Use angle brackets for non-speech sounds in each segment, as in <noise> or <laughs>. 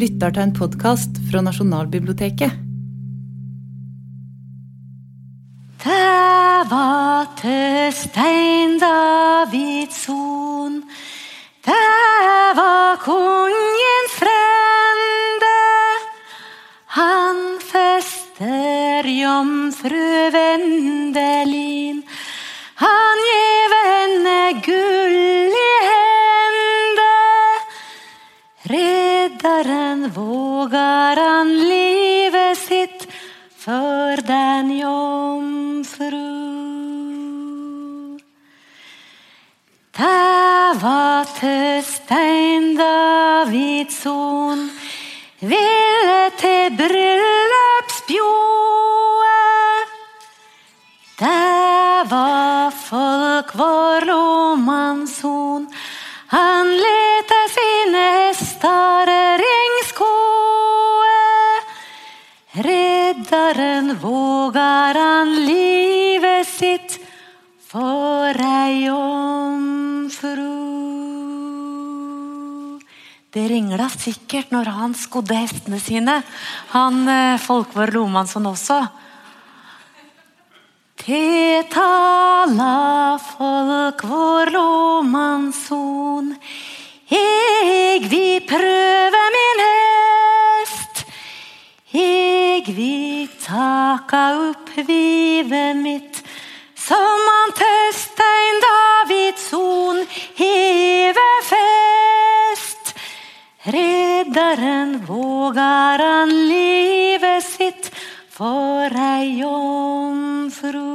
lytter til en podkast fra Nasjonalbiblioteket. Det var til Stein Davidsson. Det var kongens frende. Han fester jomfru Vendelin. Reddaren vågar han livet sitt för den jomfru. Det var til Stein Davidsson ville til bryllupsbjoet. Det var folk vår. Han lette Reddaren vågar han livet sitt for ei jomfru. Det ringla sikkert når han skodde hestene sine, han eh, Folkvår Lomansson også. Te tala folk vår lomanson. Eg vi prøve vi taka opp vivet mitt. Som han Tøstein Davidsson heve fest. Reddaren vågar han livet sitt for ei jomfru.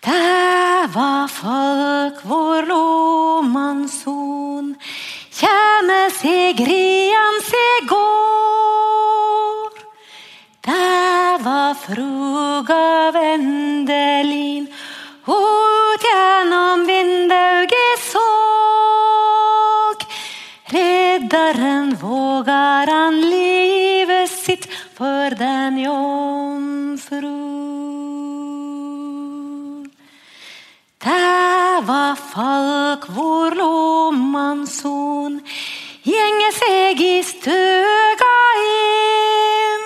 Det var folk vår lomanson. Kjeme seg rian se går. Det var fruga Vendelin. Ut gjennom vindauget såg. Reddaren vågar han livet sitt for den jomfru. Det var folk vår lomanson. Gjenge seg i støga hjem.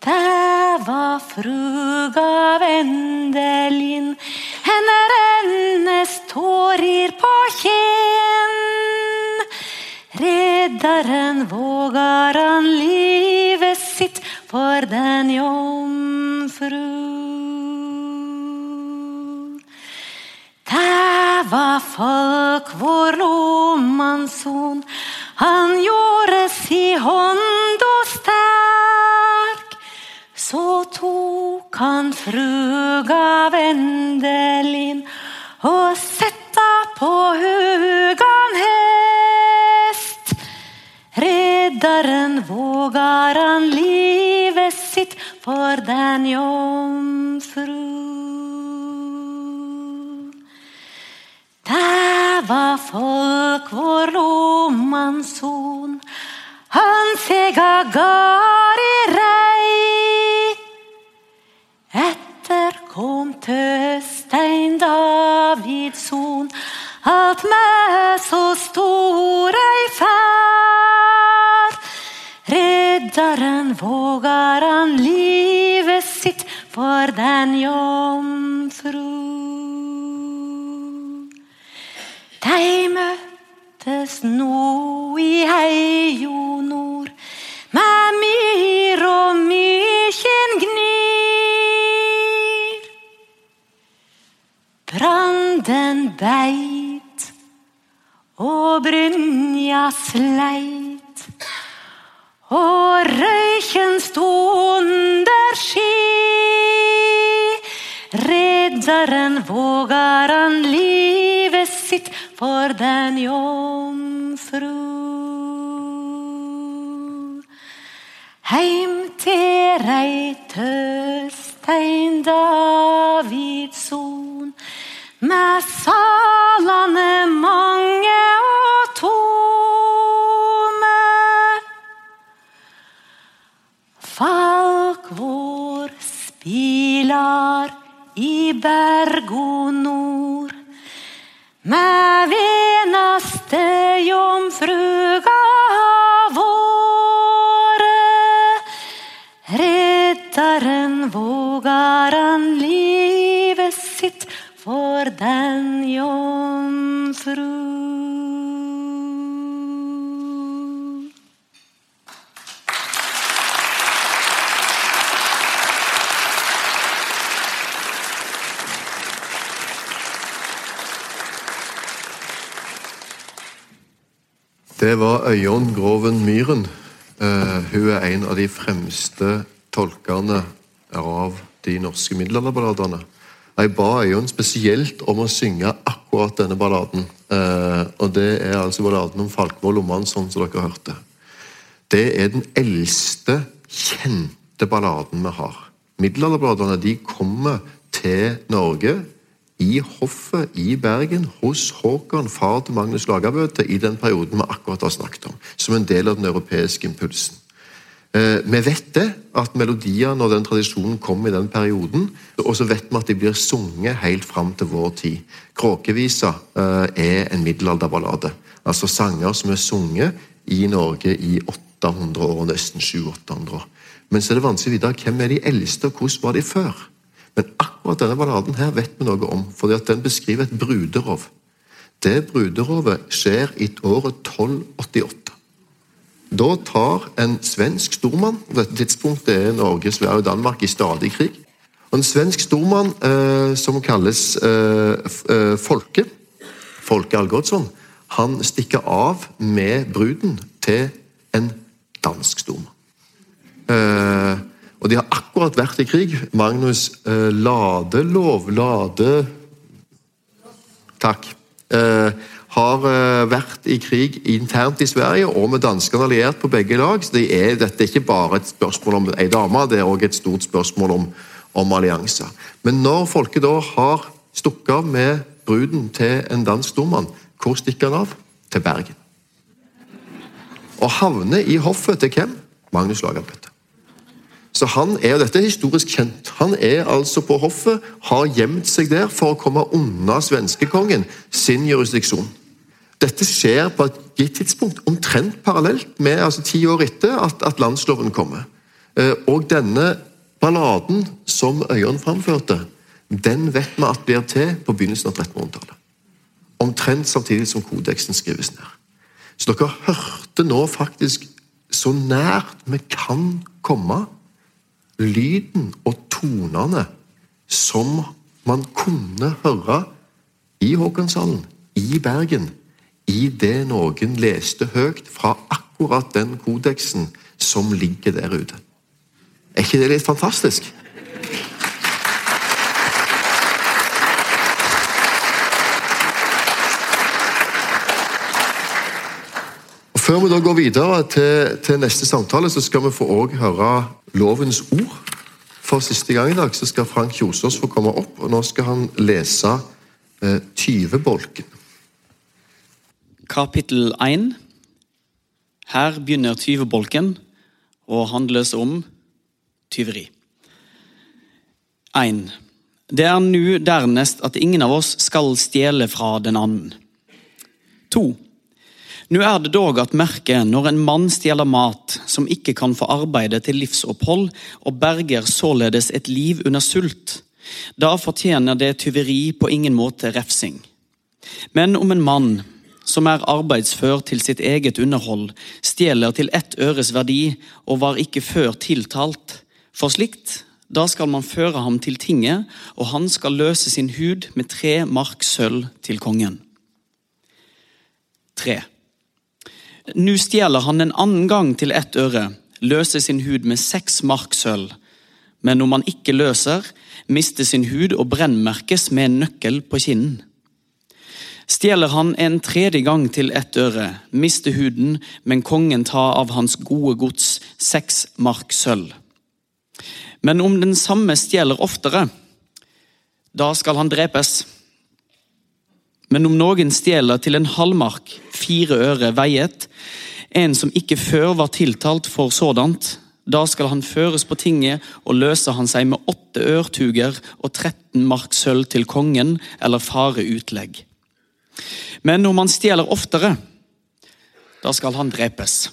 Det var fruga Vendelin. Henne hennes tårer på kjen. Reddaren vågar han livet sitt for den jomfru. Det var folk vår lomanson. Han gjorde si hånd og sterk. Så tok han fruga Vendelin og setta på hugan hest. Reddaren vågar han livet sitt for den jomfru. Var folk vår lomanson. Han sega gard i rei. Etter kom Tøstein Davidsson. Alt med så stor ei ferd. Riddaren vågar han livet sitt for den jomfru. De møttes nå i heio nord, med myr og mykjen gnir. Branden beit og brynja sleit, og røyken sto under ski. Reddaren vågar han livet sitt for den jomfru. Heim til Reitøstein Davidsson, med Det var Øyonn Groven Myhren. Uh, hun er en av de fremste tolkerne av de norske middelalderballadene. Jeg ba Øyonn spesielt om å synge akkurat denne balladen. Uh, og Det er altså balladen om Falkvoll sånn som dere hørte. Det er den eldste kjente balladen vi har. Middelalderballadene de kommer til Norge i hoffet i Bergen hos Håkon, far til Magnus Lagabøte, i den perioden vi akkurat har snakket om, som en del av den europeiske impulsen. Eh, vi vet det, at melodiene og den tradisjonen kom i den perioden, og så vet vi at de blir sunget helt fram til vår tid. Kråkevisa eh, er en middelalderballade, altså sanger som er sunget i Norge i 800 år, nesten 700-800 år. Men så er det vanskelig å vite hvem er de eldste, og hvordan var de før? Men akkurat denne balladen her vet vi noe om, fordi at den beskriver et bruderov. Det bruderovet skjer i året 1288. Da tar en svensk stormann På dette tidspunktet er Norge, Sverige og Danmark i stadig krig. Og En svensk stormann eh, som kalles eh, eh, Folke, Folke Algotsson, han stikker av med bruden til en dansk stormann. Eh, og de har akkurat vært i krig. Magnus eh, Ladelov Lade Takk. Eh, har eh, vært i krig internt i Sverige og med danskene alliert på begge lag. så det er, Dette er ikke bare et spørsmål om ei dame, det er også et stort spørsmål om, om allianser. Men når folket da har stukket av med bruden til en dansk stormann, hvor stikker han av? Til Bergen. Og havner i hoffet til hvem? Magnus Lagerbøtte. Så han er, og Dette er historisk kjent. Han er altså på hoffet, har gjemt seg der for å komme unna svenskekongen sin jurisdiksjon. Dette skjer på et gitt tidspunkt, omtrent parallelt med altså ti år etter at, at landsloven kommer. Eh, og denne balladen som Øyonn framførte, den vet vi at blir til på begynnelsen av 1300-tallet. Omtrent samtidig som kodeksen skrives ned. Så dere hørte nå faktisk så nært vi kan komme lyden og tonene som man kunne høre i Håkonshallen, i Bergen, i det noen leste høyt fra akkurat den kodeksen som ligger der ute. Er ikke det litt fantastisk? Før vi da går videre til, til neste samtale, så skal vi få høre lovens ord. For siste gang i dag så skal Frank Kjosås få komme opp, og nå skal han lese eh, tyvebolken. Kapittel 1. Her begynner tyvebolken og handles om tyveri. 1. Det er nu dernest at ingen av oss skal stjele fra den annen. 2. Nå er det dog at merke når en mann stjeler mat som ikke kan få arbeide til livsopphold, og berger således et liv under sult. Da fortjener det tyveri på ingen måte refsing. Men om en mann som er arbeidsfør til sitt eget underhold, stjeler til ett øres verdi og var ikke før tiltalt, for slikt, da skal man føre ham til tinget, og han skal løse sin hud med tre mark sølv til kongen. 3. Nå stjeler han en annen gang til ett øre, løser sin hud med seks mark sølv. Men om han ikke løser, mister sin hud og brennmerkes med en nøkkel på kinnen. Stjeler han en tredje gang til ett øre, mister huden, men kongen tar av hans gode gods seks mark sølv. Men om den samme stjeler oftere, da skal han drepes. Men om noen stjeler til en halvmark, fire øre veiet, en som ikke før var tiltalt for sådant, da skal han føres på tinget og løse han seg med åtte ørtuger og 13 mark sølv til kongen eller fare utlegg. Men om han stjeler oftere, da skal han drepes.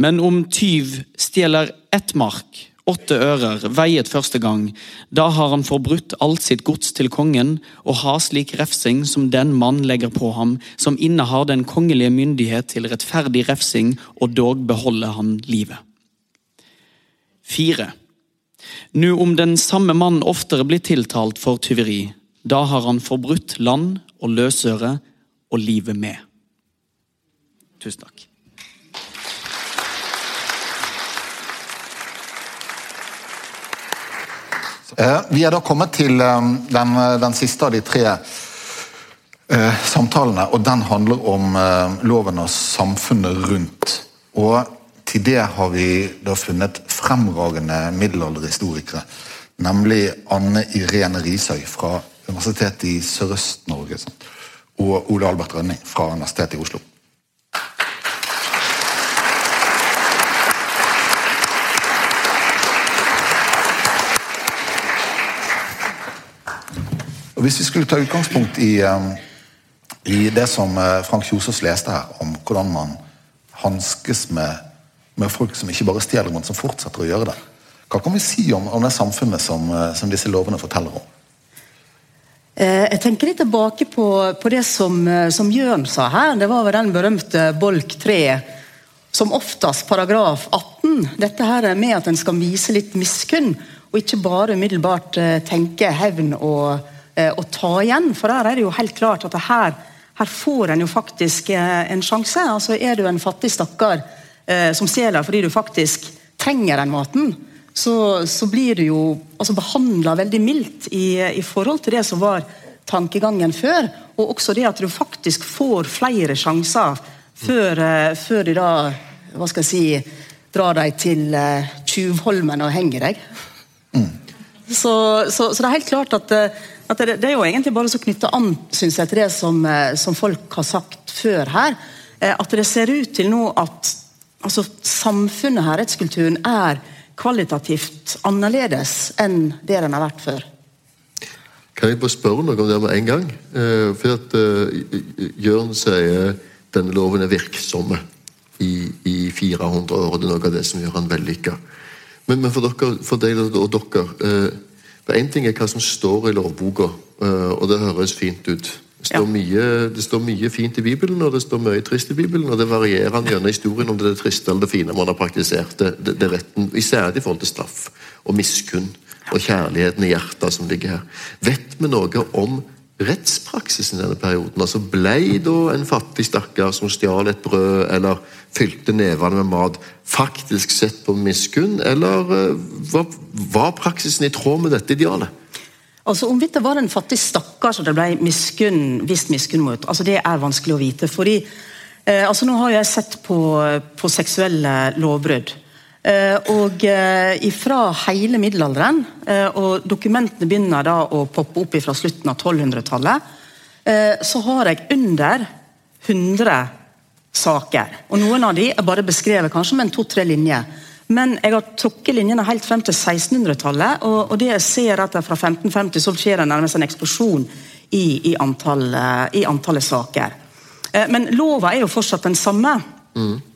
Men om tyv stjeler ett mark, åtte ører, veiet første gang, da har han forbrutt alt sitt gods til kongen og har slik refsing som den mann legger på ham, som innehar den kongelige myndighet til rettferdig refsing, og dog beholder han livet. Fire. Nå om den samme mann oftere blir tiltalt for tyveri, da har han forbrutt land og løsøre og livet med. Tusen takk. Vi er da kommet til eh, den, den siste av de tre eh, samtalene, og den handler om eh, loven og samfunnet rundt. Og til det har vi da funnet fremragende middelalderhistorikere, nemlig Anne Irene Risøy fra Universitetet i Sørøst-Norge og Ole Albert Rønning fra Universitetet i Oslo. Og Hvis vi skulle ta utgangspunkt i, eh, i det som eh, Frank Kjosås leste her, om hvordan man hanskes med, med folk som ikke bare stjeler, men som fortsetter å gjøre det. Hva kan vi si om, om det samfunnet som, eh, som disse lovene forteller om? Eh, Jeg tenker litt tilbake på, på det som, eh, som Jørn sa her. Det var vel den berømte bolk 3, som oftest paragraf 18. Dette her med at en skal vise litt miskunn, og ikke bare umiddelbart eh, tenke hevn og, eh, og ta igjen. For der er det jo helt klart at her, her får en jo faktisk eh, en sjanse. Altså Er du en fattig stakkar eh, som stjeler fordi du faktisk trenger den maten, så, så blir du jo altså behandla veldig mildt i, i forhold til det som var tankegangen før. Og også det at du faktisk får flere sjanser før, før de da hva skal jeg si, drar deg til Tjuvholmen og henger deg. Så, så, så det er helt klart at det, det er jo egentlig bare å knytte an synes jeg, til det som, eh, som folk har sagt før her. eh, At det ser ut til nå at altså, samfunnet her, rettskulturen, er kvalitativt annerledes enn det den har vært før. Kan jeg bare spørre noe om det med en gang? Eh, for at Jørn sier denne loven er virksomme i, i 400 år, og det er noe av det som gjør han vellykka. Men, men for dere, for deg og dere for Én ting er hva som står i lovboka, eh, og det høres fint ut. Det står, Ja. mye, det står mye fint i Bibelen, og det står mye trist i Bibelen. Og det varierer gjennom historien om det er det triste eller det fine man har praktisert. Det, det, det retten, Især i forhold til straff og miskunn og kjærligheten i hjertet som ligger her. Vet vi noe om rettspraksisen i denne perioden? Altså Ble da en fattig stakkar som stjal et brød eller fylte nevene med mat, faktisk sett på miskunn, eller eh, var, var praksisen i tråd med dette idealet? Altså Hvorvidt det var en fattig stakkar som det ble miskunn, visst miskunn mot, altså det er vanskelig å vite. fordi eh, altså Nå har jeg sett på, på seksuelle lovbrudd. Eh, og ifra hele middelalderen, eh, og dokumentene begynner da å poppe opp fra slutten av 1200-tallet, eh, så har jeg under 100 saker. Og Noen av de er bare beskrevet kanskje med en to-tre linjer. Men jeg har trukket linjene helt frem til 1600-tallet, og, og det jeg ser er at fra 1550 så skjer det nærmest en eksplosjon i, i, antall, eh, i antallet saker. Eh, Men lova er jo fortsatt den samme.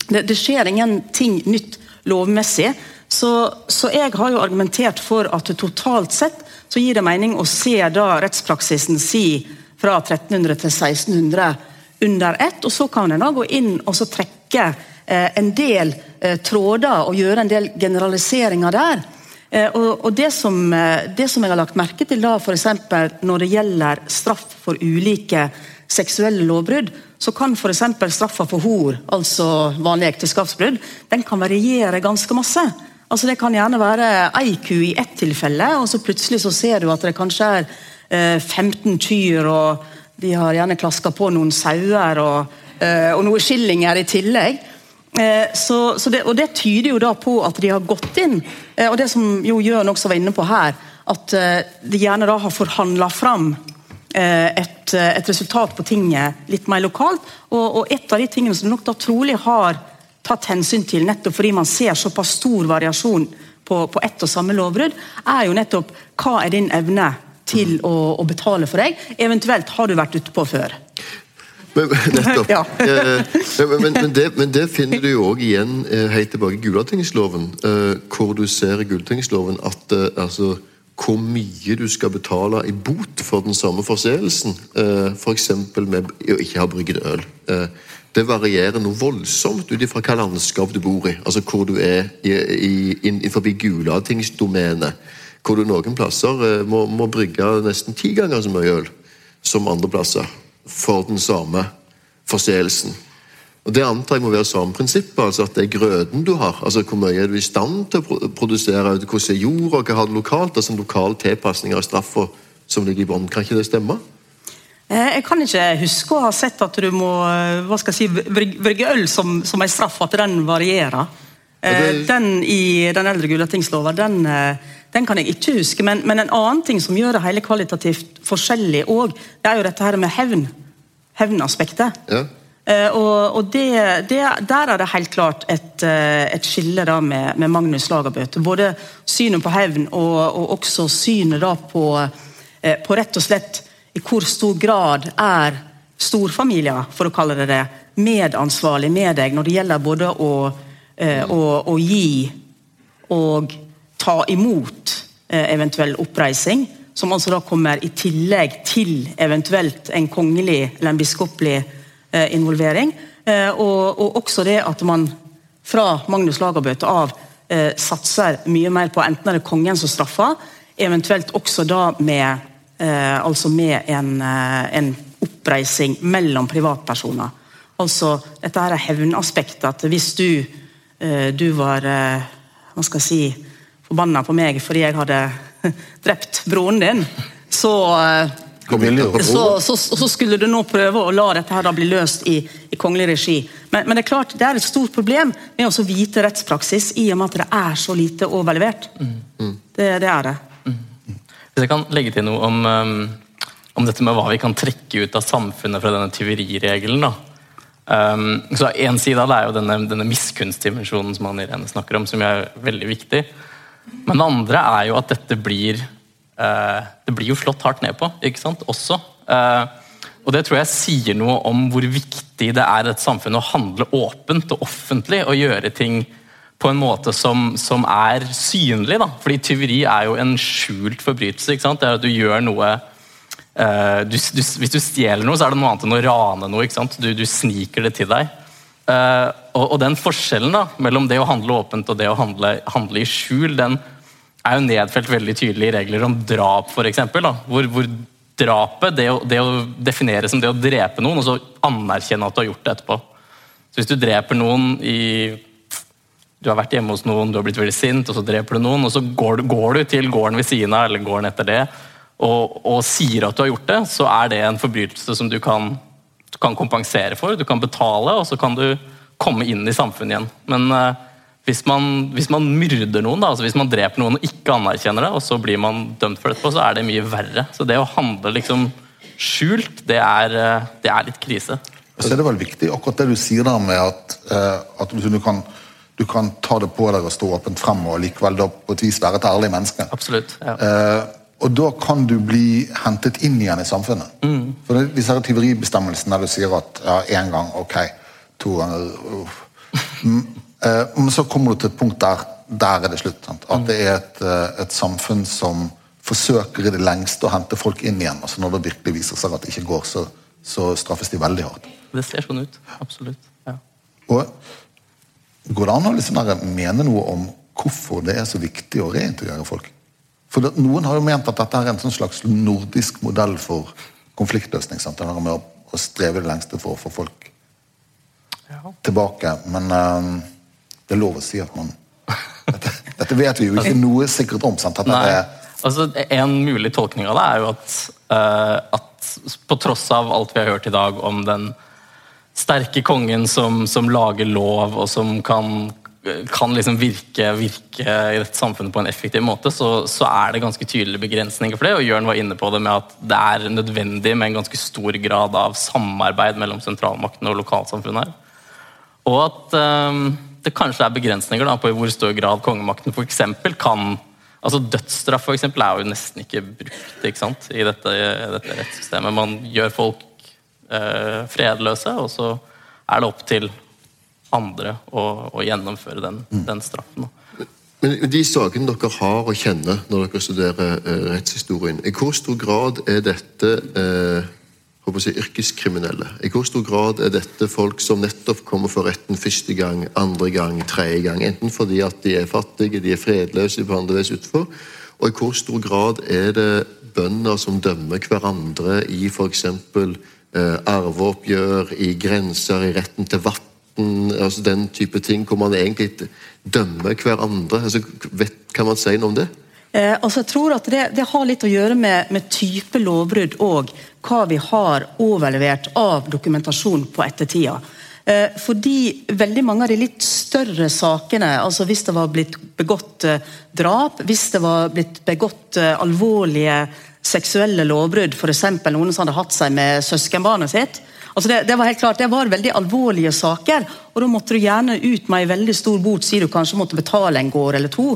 Det, det skjer ingenting nytt lovmessig. Så, så jeg har jo argumentert for at totalt sett så gir det mening å se da rettspraksisen si fra 1300 til 1600 under ett, og så kan en da gå inn og så trekke eh, en del eh, tråder og gjøre en del generaliseringer der. Eh, og, og det, som, eh, det som jeg har lagt merke til da, eksempel når det gjelder straff for ulike seksuelle lovbrudd, så kan f.eks. straffa for hor, altså vanlig ekteskapsbrudd, den kan variere ganske masse. Altså Det kan gjerne være ei ku i ett tilfelle, og så plutselig så ser du at det kanskje er eh, 15 kyr, og de har gjerne klaska på noen sauer og, eh, og noen skillinger i tillegg. Eh, så, så det, og det tyder jo da på at de har gått inn, eh, og det som jo Jørn også var inne på her, at eh, de gjerne da har forhandla fram eh, et, eh, et resultat på tinget litt mer lokalt. Og, og et av de tingene som nok da trolig har tatt hensyn til, nettopp fordi man ser såpass stor variasjon på, på ett og samme lovbrudd, er jo nettopp hva er din evne til å, å betale for deg. Eventuelt har du vært ute på før. Men, nettopp. <laughs> Ja. Eh, men, men, men, det, men det finner du jo òg igjen eh, helt tilbake i Gulatingsloven, eh, hvor du ser i Gulatingsloven at eh, altså, hvor mye du skal betale i bot for den samme forseelsen. f.eks. For med å ikke ha brygget øl. Eh, det varierer noe voldsomt ut ifra hva landskap du bor i. Altså hvor du er i, i, innenfor Gulatingsdomenet. Hvor du noen plasser eh, må, må brygge nesten ti ganger så mye øl som andre plasser for den samme forseelsen. Og Det antar jeg må være samme prinsipp, altså at det er grøden du har. altså Hvor mye er du i stand til å produsere, hvordan er jorda, hva har du lokalt? altså Lokale tilpasninger tilpasning av straffa som ligger i bånn. Kan ikke det stemme? Eh, Jeg kan ikke huske å ha sett at du må eh, hva skal jeg si, brygge øl som, som en straff, at den varierer. Eh, Ja, det- Den i den eldre Gulatingslova, den, den kan jeg ikke huske. Men, men en annen ting som gjør det hele kvalitativt forskjellig òg, det er jo dette her med hevn. Hevnaspektet. Ja. Eh, og og det, det, der er det helt klart et, eh, et skille da med, med Magnus Lagerbøte. Både synet på hevn og, og også synet da på, eh, på rett og slett i hvor stor grad er storfamilier, for å kalle det det, medansvarlig med deg når det gjelder både å, å, å gi og ta imot eventuell oppreising, som altså da kommer i tillegg til eventuelt en kongelig eller en biskopelig involvering. Eh, og, og også det at man fra Magnus Lagerbøte av eh, satser mye mer på enten er det kongen som straffer, eventuelt også da med, eh, altså med en, eh, en oppreising mellom privatpersoner. Altså dette her er hevnaspektet. At hvis du, eh, du var eh, hva skal jeg si, forbanna på meg fordi jeg hadde <laughs> drept broren din, så så, så, så skulle du nå prøve å la dette her da bli løst i, i kongelig regi. Men, men det er klart, det er et stort problem med å vite rettspraksis i og med at det er så lite overlevert. Det, det er det. Hvis jeg kan legge til noe om, um, om dette med hva vi kan trekke ut av samfunnet fra denne tyveriregelen. da. Um, så En side av det er jo denne, denne miskunnsdimensjonen som han Irene snakker om, som er veldig viktig. Men det andre er jo at dette blir Det blir jo slått hardt ned på, ikke sant? Også. Eh, og det tror jeg sier noe om hvor viktig det er et samfunn å handle åpent og offentlig og gjøre ting på en måte som, som er synlig. Da. Fordi tyveri er jo en skjult forbrytelse. ikke sant? Det er at du gjør noe uh, du, du, Hvis du stjeler noe, så er det noe annet enn å rane noe. ikke sant? Du, du sniker det til deg. Uh, og, og den forskjellen da, mellom det å handle åpent og det å handle, handle i skjul, den er jo nedfelt veldig tydelig i regler om drap, f.eks. Hvor, hvor drapet, det å, det å definere som det å drepe noen, og så anerkjenne at du har gjort det etterpå. Så Hvis du dreper noen i Du har vært hjemme hos noen, du har blitt veldig sint, og så dreper du noen, og så går du, går du til gården ved siden av eller gården etter det og, og sier at du har gjort det, så er det en forbrytelse som du kan, du kan kompensere for. Du kan betale, og så kan du komme inn i samfunnet igjen. Men eh, hvis man, hvis man myrder noen, da, altså hvis man dreper noen og ikke anerkjenner det, og så blir man dømt for det etterpå, så er det mye verre. Så det å handle liksom skjult, det er, eh, det er litt krise. Så er det vel viktig akkurat det du sier der med at, eh, at du, kan, du kan ta det på deg og stå åpent frem og likevel da på et vis være et ærlig menneske. Absolutt. Ja. Eh, og da kan du bli hentet inn igjen i samfunnet. For det, disse tyveribestemmelsene der du sier at ja, én gang, ok, to ganger uff. <laughs> Mm, eh, Men så kommer du til et punkt der der er det slutt. Sant? At det er et, eh, et samfunn som forsøker i det lengste å hente folk inn igjen. Altså Når det virkelig viser seg at det ikke går, så, så straffes de veldig hardt. Det ser sånn ut. Absolutt. Ja. Og Går det an å liksom mene noe om hvorfor det er så viktig å reintegrere folk? For det, Noen har jo ment at dette er en sånn slags nordisk modell for konfliktløsning. sant? Det der med å, å streve det lengste for å få folk tilbake. Men eh, det er lov å si at man Dette, dette vet vi jo ikke noe sikkert om. sant? Dette Nei. er, Altså, en mulig tolkning av det er jo at, uh, at på tross av alt vi har hørt i dag om den sterke kongen som, som lager lov, og som kan, kan liksom virke, virke i dette samfunnet på en effektiv måte, så, så er det ganske tydelige begrensninger for det. Og Jørn var inne på det med at det er nødvendig med en ganske stor grad av samarbeid mellom sentralmakten og lokalsamfunnet her. Og at eh, det kanskje er begrensninger da, på i hvor stor grad kongemakten for eksempel kan Altså Dødsstraff for eksempel, er jo nesten ikke brukt ikke sant? i dette, dette rettssystemet. Man gjør folk eh, fredløse, og så er det opp til andre å, å gjennomføre den, den straffen. da. Men de sakene dere har å kjenne når dere studerer eh, rettshistorien, i hvor stor grad er dette eh, håper å si, yrkeskriminelle? I hvor stor grad er dette folk som nettopp kommer for retten første gang, andre gang, tredje gang? Enten fordi at de er fattige, de er fredløse, de behandles utenfor. Og i hvor stor grad er det bønder som dømmer hverandre i f.eks. Eh, arveoppgjør, i grenser, i retten til vann? Altså den type ting hvor man egentlig dømmer hverandre. Altså, vet, kan man si noe om det? Eh, altså jeg tror at det, det, har litt å gjøre med, med type lovbrudd og hva vi har overlevert av dokumentasjon på ettertida. Eh, fordi veldig mange av de litt større sakene, altså hvis det var blitt begått eh, drap, hvis det var blitt begått eh, alvorlige seksuelle lovbrudd, f.eks. noen som hadde hatt seg med søskenbarnet sitt, Altså det, det, var helt klart, det var veldig alvorlige saker, og da måtte du gjerne ut med en veldig stor bot, siden du kanskje måtte betale en gård eller to.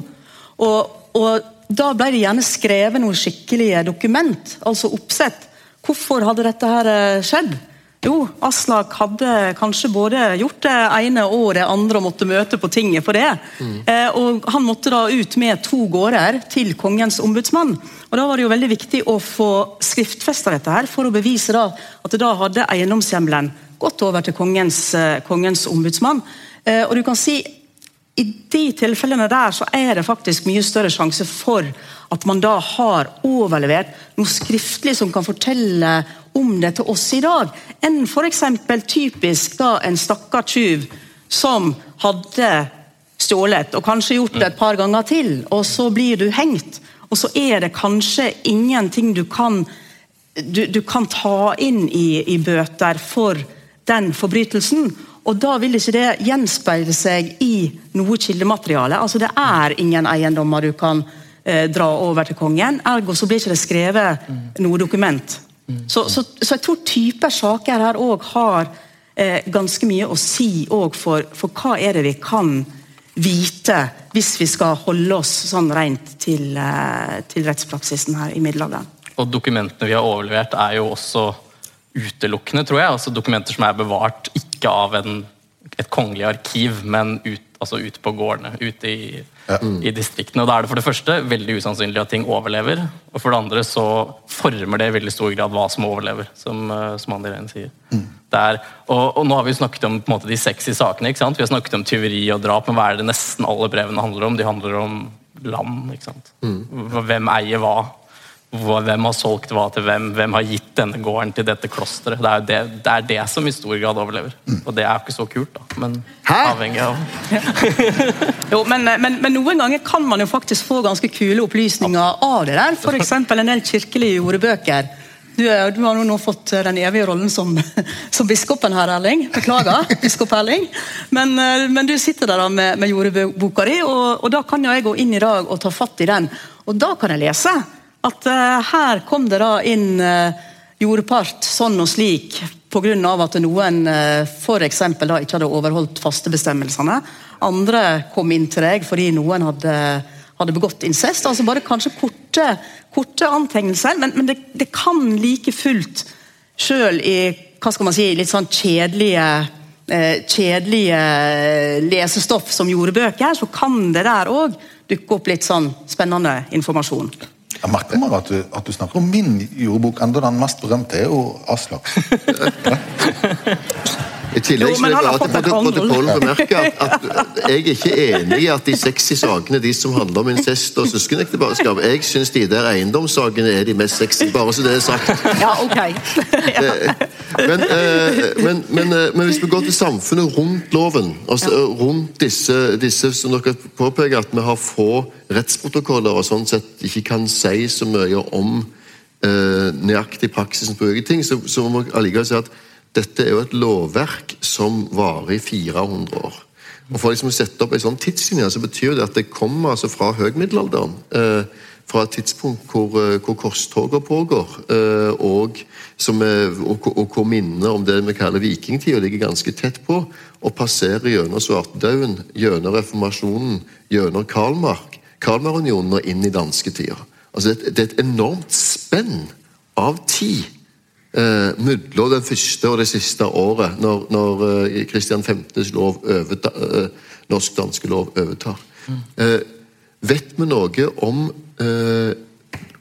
Og, og Da ble det gjerne skrevet noen skikkelige dokument, altså oppsett. Hvorfor hadde dette her eh, skjedd? Jo, Aslak hadde kanskje både gjort det ene og det andre og måtte møte på tinget for det. Mm. Eh, og Han måtte da ut med to gårder til kongens ombudsmann. Og Da var det jo veldig viktig å få skriftfesta dette her, for å bevise da at da hadde eiendomshjemmelen gått over til kongens, eh, kongens ombudsmann. Eh, og du kan si i de tilfellene der så er det faktisk mye større sjanse for at man da har overlevert noe skriftlig som kan fortelle om det til oss i dag, enn f.eks. typisk da en stakkar tyv som hadde stjålet og kanskje gjort det et par ganger til, og så blir du hengt. Og så er det kanskje ingenting du kan, du, du kan ta inn i, i bøter for den forbrytelsen. Og da vil ikke det gjenspeile seg i noe kildemateriale. Altså Det er ingen eiendommer du kan eh, dra over til kongen. Ergo så blir ikke det skrevet noe dokument. Så, så, så jeg tror typer saker her òg har eh, ganske mye å si for, for, hva er det vi kan vite hvis vi skal holde oss sånn rent til, eh, til rettspraksisen her i middelalderen. Og dokumentene vi har overlevert er jo også utelukkende, tror jeg. altså Dokumenter som er bevart ikke av en, et kongelig arkiv, men ut, altså ut på gårdene, ute i, ja. i, distriktene. Og Da er det for det første veldig usannsynlig at ting overlever, og for det andre så former det i veldig stor grad hva som overlever, som, eh, som Andi Rein sier. Mm. Der, og, og, Nå har vi snakket om måte, de sexy sakene. ikke sant? Vi har snakket om tyveri og drap, men hva er det nesten alle brevene handler om? De handler om land. ikke sant? Mm. Hvem eier hva? Hvem har solgt hva til hvem, hvem har gitt denne gården til dette klosteret. Det er det, det, er det som i stor grad overlever. Mm. Og det er jo ikke så kult, da. Men Hæ? avhengig av <laughs> Jo, men, men, men, noen ganger kan man jo faktisk få ganske kule opplysninger av det der. F.eks. en del kirkelige jordebøker. Du, du, har nå fått den evige rollen som, <laughs> som biskopen her, Erling. Beklager, <laughs> biskop Erling. Men, men, du sitter der med, med jordeboka di, og, og da kan jeg gå inn i dag og ta fatt i den. Og da kan jeg lese at uh, her kom det da inn uh, jordpart sånn og slik pga. at noen uh, da ikke hadde overholdt fastebestemmelsene. Andre kom inn til deg fordi noen hadde, hadde begått incest. altså Bare kanskje korte, korte antegnelser, men, men det, det, kan like fullt, sjøl i hva skal man si, litt sånn kjedelige eh, kjedelige lesestoff som jordbøker, så kan det der òg dukke opp litt sånn spennende informasjon. Jeg merker meg at du, at du, snakker om min jordbok, enda den mest berømte er jo Aslak. <laughs> I tillegg så vil jeg bare til protokollen bemerke at, at, jeg er ikke enig i at de sexy sakene de som handler om incest og søskenekteskap Jeg syns de der eiendomssakene er de mest sexy, bare så det er sagt. Ja, ok. <laughs> Ja. Men, eh, men, men, eh, men, hvis vi går til samfunnet rundt loven, altså rundt disse, disse som dere påpeker at vi har få rettsprotokoller og sånn sett ikke kan si så mye om eh, nøyaktig praksisen på ulike ting, så, så må vi allikevel si at dette er jo et lovverk som varer i 400 år. Og For liksom å sette opp en sånn tidslinje, så betyr det at det kommer altså fra høgmiddelalderen. Eh, fra et tidspunkt hvor, eh, hvor korstoget pågår, eh, og, er, og, og, hvor minnene om det vi kaller vikingtida ligger ganske tett på, og passerer gjennom svartedauden, gjennom reformasjonen, gjennom Karlmark, Kalmarunionen og inn i dansketida. Altså det, det er et enormt spenn av tid eh, mellom den første og det siste året, når, når eh, Kristian 15.s lov eh, norsk-danske lov overtar. Eh, vet vi noe om eh,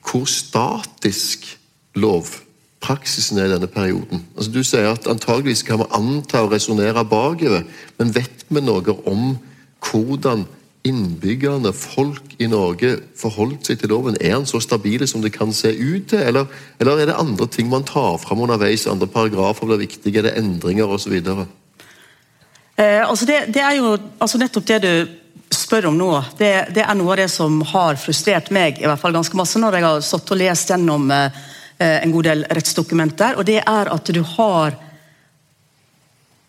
hvor statisk lovpraksisen er i denne perioden? Altså Du sier at antageligvis kan vi anta og resonnere bakover, men vet vi noe om hvordan innbyggerne, folk i Norge, forholdt seg til loven? Er den så stabile som det kan se ut til, eller, eller er det andre ting man tar fram underveis? Andre paragrafer blir viktige, er det endringer osv.? Eh, altså det, det, er jo altså nettopp det du spør om nå. Det, det, er noe av det som har frustrert meg i hvert fall ganske masse når jeg har stått og lest gjennom eh, en god del rettsdokumenter. og det er at du har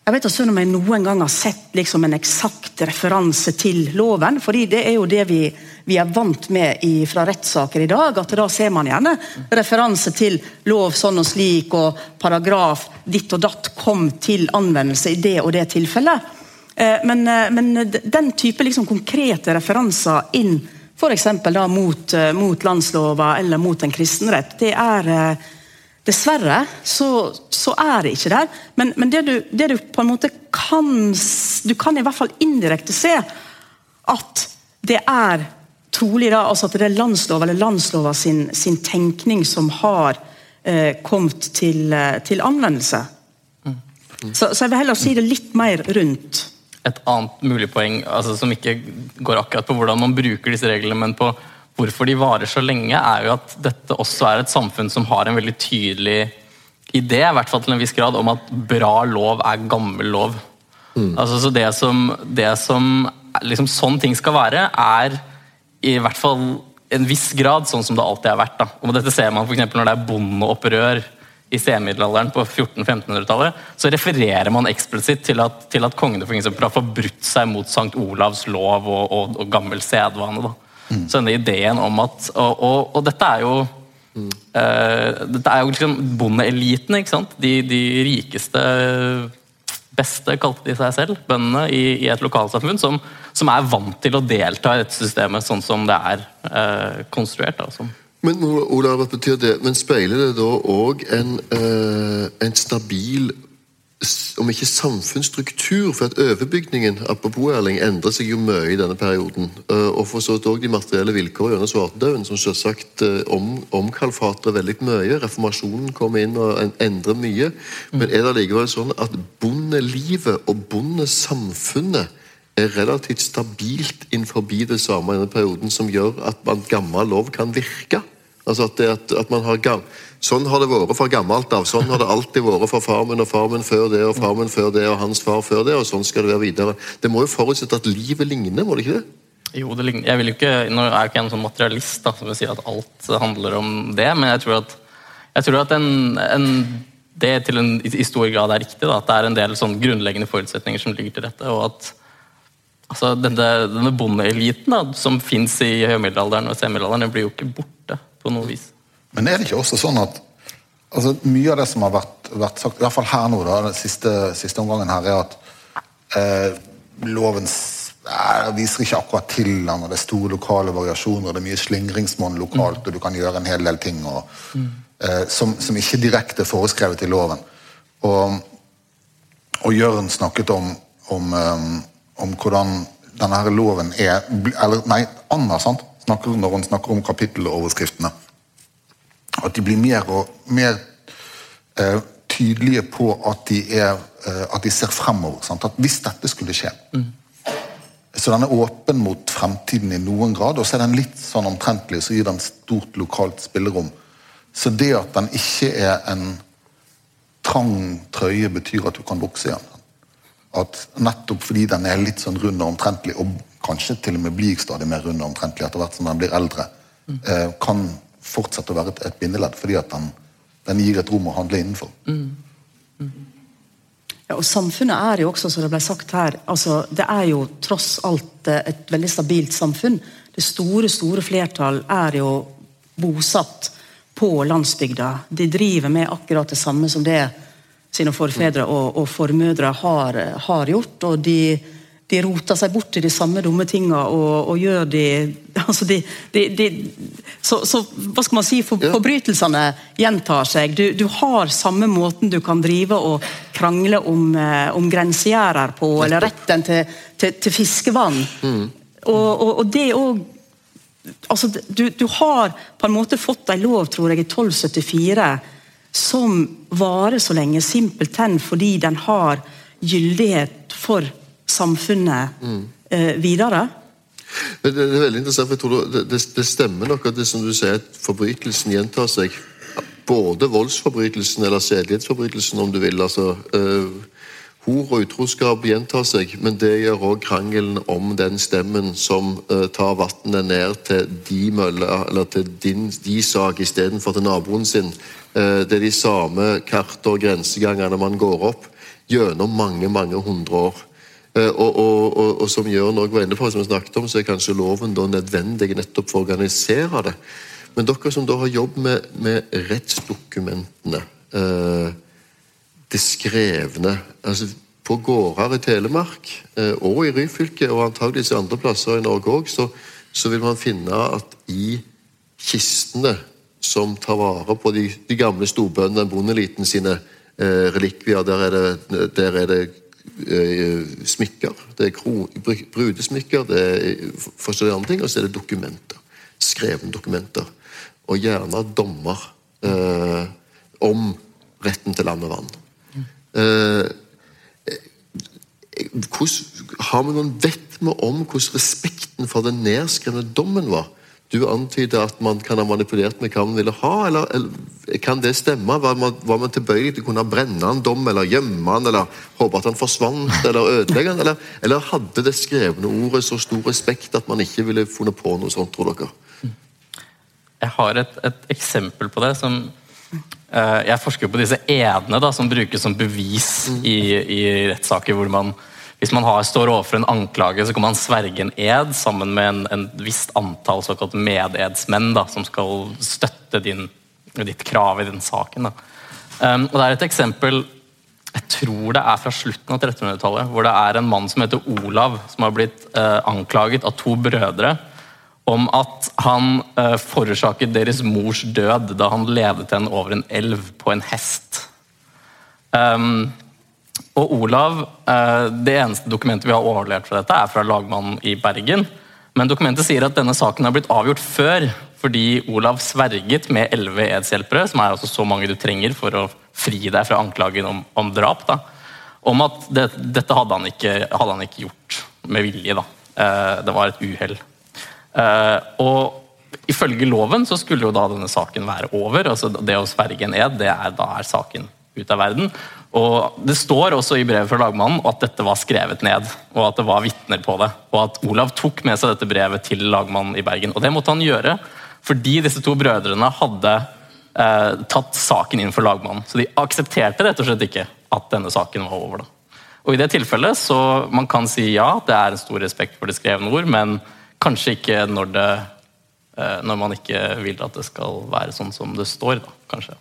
jeg vet ikke om jeg noen gang har sett liksom en eksakt referanse til loven. fordi Det er jo det vi, vi er vant med i, fra rettssaker i dag. at Da ser man gjerne referanse til lov sånn og slik, og paragraf ditt og datt kom til anvendelse i det og det tilfellet. Eh, men, eh, men den type liksom konkrete referanser inn f.eks. Mot, eh, mot landslova eller mot en kristenrett, det er Dessverre så, så, er det ikke der. Men, men det, du, det, du, på en måte kan Du kan i hvert fall indirekte se at det er trolig da, altså at det er landslov eller landslova sin, sin tenkning som har eh, kommet til, eh, til anvendelse. Mm. Mm. Så, så, jeg vil heller si det litt mer rundt. Et annet mulig poeng altså, som ikke går akkurat på hvordan man bruker disse reglene, men på hvorfor de varer så lenge, er jo at dette også er et samfunn som har en veldig tydelig idé, i hvert fall til en viss grad, om at bra lov er gammel lov. Mm. Altså, så det som, det som liksom, Sånn ting skal være, er i hvert fall en viss grad sånn som det alltid har vært. Da. Og Dette ser man for når det er bondeopprør i senmiddelalderen på 1400-1500-tallet, så refererer man eksplisitt til at, til at kongene for eksempel, har forbrutt seg mot Sankt Olavs lov og, og, og gammel sedvane. Da. Mm. Så denne ideen om at Og, og, og dette er jo mm. uh, Dette er jo liksom bondeeliten, ikke sant? De, de, rikeste, beste, kalte de seg selv, bøndene i, i et lokalsamfunn, som, som, er vant til å delta i dette systemet sånn som det er uh, konstruert. Da, men Olav, betyr det? Men speiler det da òg en, eh, en stabil om ikke samfunnsstruktur, for at overbygningen apropos Erling, endrer seg jo mye i denne perioden. Eh, og for så vidt òg de materielle vilkårene gjennom svartedauden, som selvsagt eh, om, omkalfatrer veldig mye. Reformasjonen kommer inn og endrer mye. Men er det likevel sånn at bondelivet og bondesamfunnet er relativt stabilt innenfor det samme i denne perioden, som gjør at gammel lov kan virke? Altså at, at, at man har gang Sånn har det vært fra gammelt av. Sånn har det alltid vært for farmen og farmen før det og farmen før det og hans far før det, og sånn skal det være videre. Det må jo forutsette at livet ligner, må det ikke det? Jo, det ligner. Jeg vil jo ikke, Nå er jeg ikke en sånn materialist da, som vil si at alt handler om det, men jeg tror at, jeg tror at en, en, det til en, i stor grad er riktig. Da, at det er en del sånn grunnleggende forutsetninger som ligger til dette. og at altså, Denne, denne bondeeliten som fins i høymiddelalderen og senmiddelalderen, blir jo ikke borte på noe vis. Men er det ikke også sånn at altså, mye av det som har vært, vært sagt, i hvert fall her nå, da, den siste, siste omgangen her, er at eh, loven eh, viser ikke akkurat til den, og det er store lokale variasjoner, og det er mye slingringsmonn lokalt, mm. og du kan gjøre en hel del ting og, mm. eh, som, som, ikke direkte er foreskrevet i loven. Og, og Jørn snakket om, om, um, om hvordan denne her loven er eller Nei, Anna sant? Snakker, når hun snakker om kapitteloverskriftene at de blir mer og mer eh, tydelige på at de, er, eh, at de ser fremover. Sant? At hvis dette skulle skje mm. Så den er åpen mot fremtiden i noen grad, og så er den litt sånn omtrentlig, så gir den stort lokalt spillerom. Så det at den ikke er en trang trøye, betyr at du kan vokse igjen. At nettopp fordi den er litt sånn rund og omtrentlig, og kanskje til og med blir stadig mer rund omtrentlig etter hvert som den blir eldre, eh, kan fortsette å være et, et bindeledd, fordi at den, den, gir et rom å handle innenfor. Mm. Mm. Ja, og Samfunnet er jo også, som det ble sagt her, altså, det er jo tross alt eh, et veldig stabilt samfunn. Det store store flertall er jo bosatt på landsbygda. De driver med akkurat det samme som det sine forfedre og, og formødre har, har, gjort. og de de roter seg bort i de samme dumme tinga og, og, gjør de, altså de, de, de så, så, hva skal man si, for, Ja. Forbrytelsene gjentar seg. Du, du har samme måten du kan drive og krangle om, eh, om grensegjerder på, eller retten til, til, til fiskevann. Og, og, og det òg altså, du, du har på en måte fått ei lov, tror jeg, i 1274 som varer så lenge simpelthen fordi den har gyldighet for samfunnet eh, videre. Det, det er veldig interessant, for jeg tror det, det, det stemmer nok at det som du sier, at forbrytelsen gjentar seg. Både voldsforbrytelsen eller sedelighetsforbrytelsen, om du vil. altså eh, Hor og utroskap gjentar seg, men det gjør òg krangelen om den stemmen som eh, tar vannet ned til de møller, eller til din, de sak istedenfor til naboen sin. Eh, det er de samme karter og grensegangene man går opp gjennom mange, mange hundre år. Eh, Og, og, og, og som Jørn også var inne på, som vi snakket om, så er kanskje loven da nødvendig nettopp for å organisere det. Men dere som da har jobbet med, med rettsdokumentene, eh, det skrevne altså På gårder i Telemark eh, og i Ryfylke, og antageligvis andre plasser i Norge òg, så, så vil man finne at i kistene som tar vare på de, de gamle storbøndene, bondeliten sine eh, relikvier, der er det, der er det smykker, det er brudesmykker, det er forskjellige andre ting, og så er det dokumenter. Skrevne dokumenter. Og gjerne dommer eh, om retten til land og vann. Eh, hvordan, har vi noen vet vi om hvordan respekten for den nedskrevne dommen var? Du antyder at man kan ha manipulert med hva man ville ha, eller, eller kan det stemme? Var man, var man tilbøyelig til å kunne brenne en dom, eller gjemme han, eller håpe at han forsvant, eller ødelegge han? Eller, eller hadde det skrevne ordet så stor respekt at man ikke ville funnet på noe sånt, tror dere? Jeg har et, et eksempel på det som uh, Jeg forsker på disse edene da, som brukes som bevis i, i rettssaker hvor man hvis man har, står overfor en anklage, så kan man sverge en ed sammen med en, en visst antall såkalt mededsmenn da, som skal støtte din, ditt krav i den saken. Um, og Det er et eksempel jeg tror det er fra slutten av 1300-tallet, hvor det er en mann som heter Olav, som har blitt uh, anklaget av to brødre om at han uh, forårsaket deres mors død da han ledet henne over en elv på en hest. Um, og Olav, eh, Det eneste dokumentet vi har overlevert fra dette, er fra lagmannen i Bergen. Men dokumentet sier at denne saken har blitt avgjort før, fordi Olav sverget med elleve edshjelpere, som er altså så mange du trenger for å fri deg fra anklagen om, om drap, da, om at det, dette hadde han, ikke, hadde han ikke gjort med vilje. Da. Eh, Det var et uhell. Eh, og ifølge loven så skulle jo da denne saken være over. altså Det å sverge en ed, det er, da er saken ut av verden. Og Det står også i brevet fra lagmannen at dette var skrevet ned, og at det var vitner på det. Og at Olav tok med seg dette brevet til lagmannen i Bergen. Og det måtte han gjøre fordi disse to brødrene hadde eh, tatt saken inn for lagmannen. Så de aksepterte rett og slett ikke at denne saken var over. da. Og i det tilfellet så man kan si ja, det er en stor respekt for det skrevne ord, men kanskje ikke når, det, når man ikke vil at det skal være sånn som det står, da, kanskje.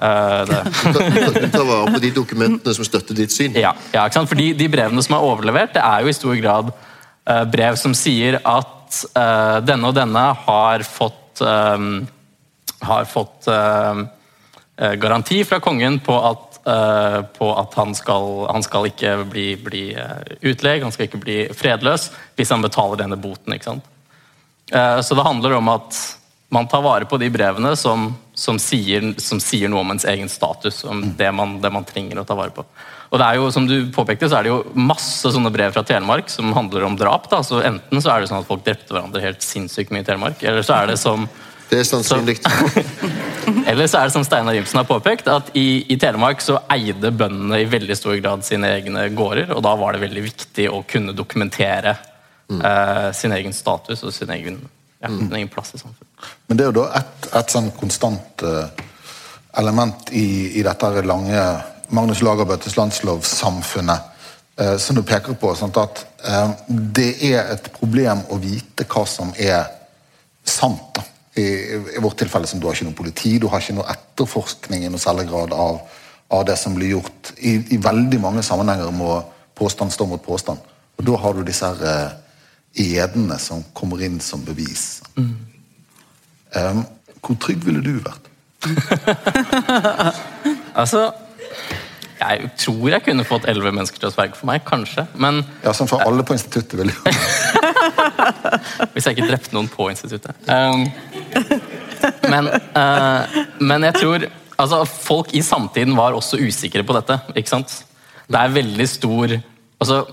Eh, det. <laughs> Ta, ta vare på de dokumentene som støtter ditt syn. Ja, ja ikke sant? Fordi de brevene som er overlevert, det er jo i stor grad uh, brev som sier at uh, denne og denne har fått, um, har fått eh, eh, garanti fra kongen på at, eh, på at han, skal, han skal ikke bli, bli eh, utlegg, han skal ikke bli fredløs hvis han betaler denne boten. ikke sant? Eh, Så det handler om at man tar vare på de brevene som, som, sier, som sier noe om ens egen status, om det man, det man trenger å ta vare på. Og det er jo, som du påpekte, så er det jo masse sånne brev fra Telemark som handler om drap. da, så Enten så er det sånn at folk drepte hverandre helt sinnssykt mye i Telemark, eller så er det som Det er sannsynlig. <laughs> eller så er det som Steinar Jimsen har påpekt, at i, i Telemark så eide bøndene i veldig stor grad sine egne gårder, og da var det veldig viktig å kunne dokumentere eh, sin egen status og sin egen, ja, sin egen plass i samfunnet. Men det er jo da et, et sånn konstant uh, element i, i dette lange Magnus Lagerbøttes landslov-samfunnet eh, som du peker på. Sånn at uh, det er et problem å vite hva som er sant. da. I, I vårt tilfelle som du har ikke noe politi, du har ikke noe etterforskning i noe særlig grad av, av det som blir gjort. I, I veldig mange sammenhenger må påstand stå mot påstand. Og da har du disse her eh, edene som kommer inn som bevis. Um, hvor trygg ville du vært? <laughs> Altså Jeg tror jeg kunne fått elleve mennesker til å sverge for meg, kanskje. Men Ja, sånn for alle på instituttet vil jo <laughs> Hvis jeg ikke drepte noen på instituttet. Um, men, uh, men jeg tror altså, Folk i samtiden var også usikre på dette. ikke sant? Det er veldig stor altså,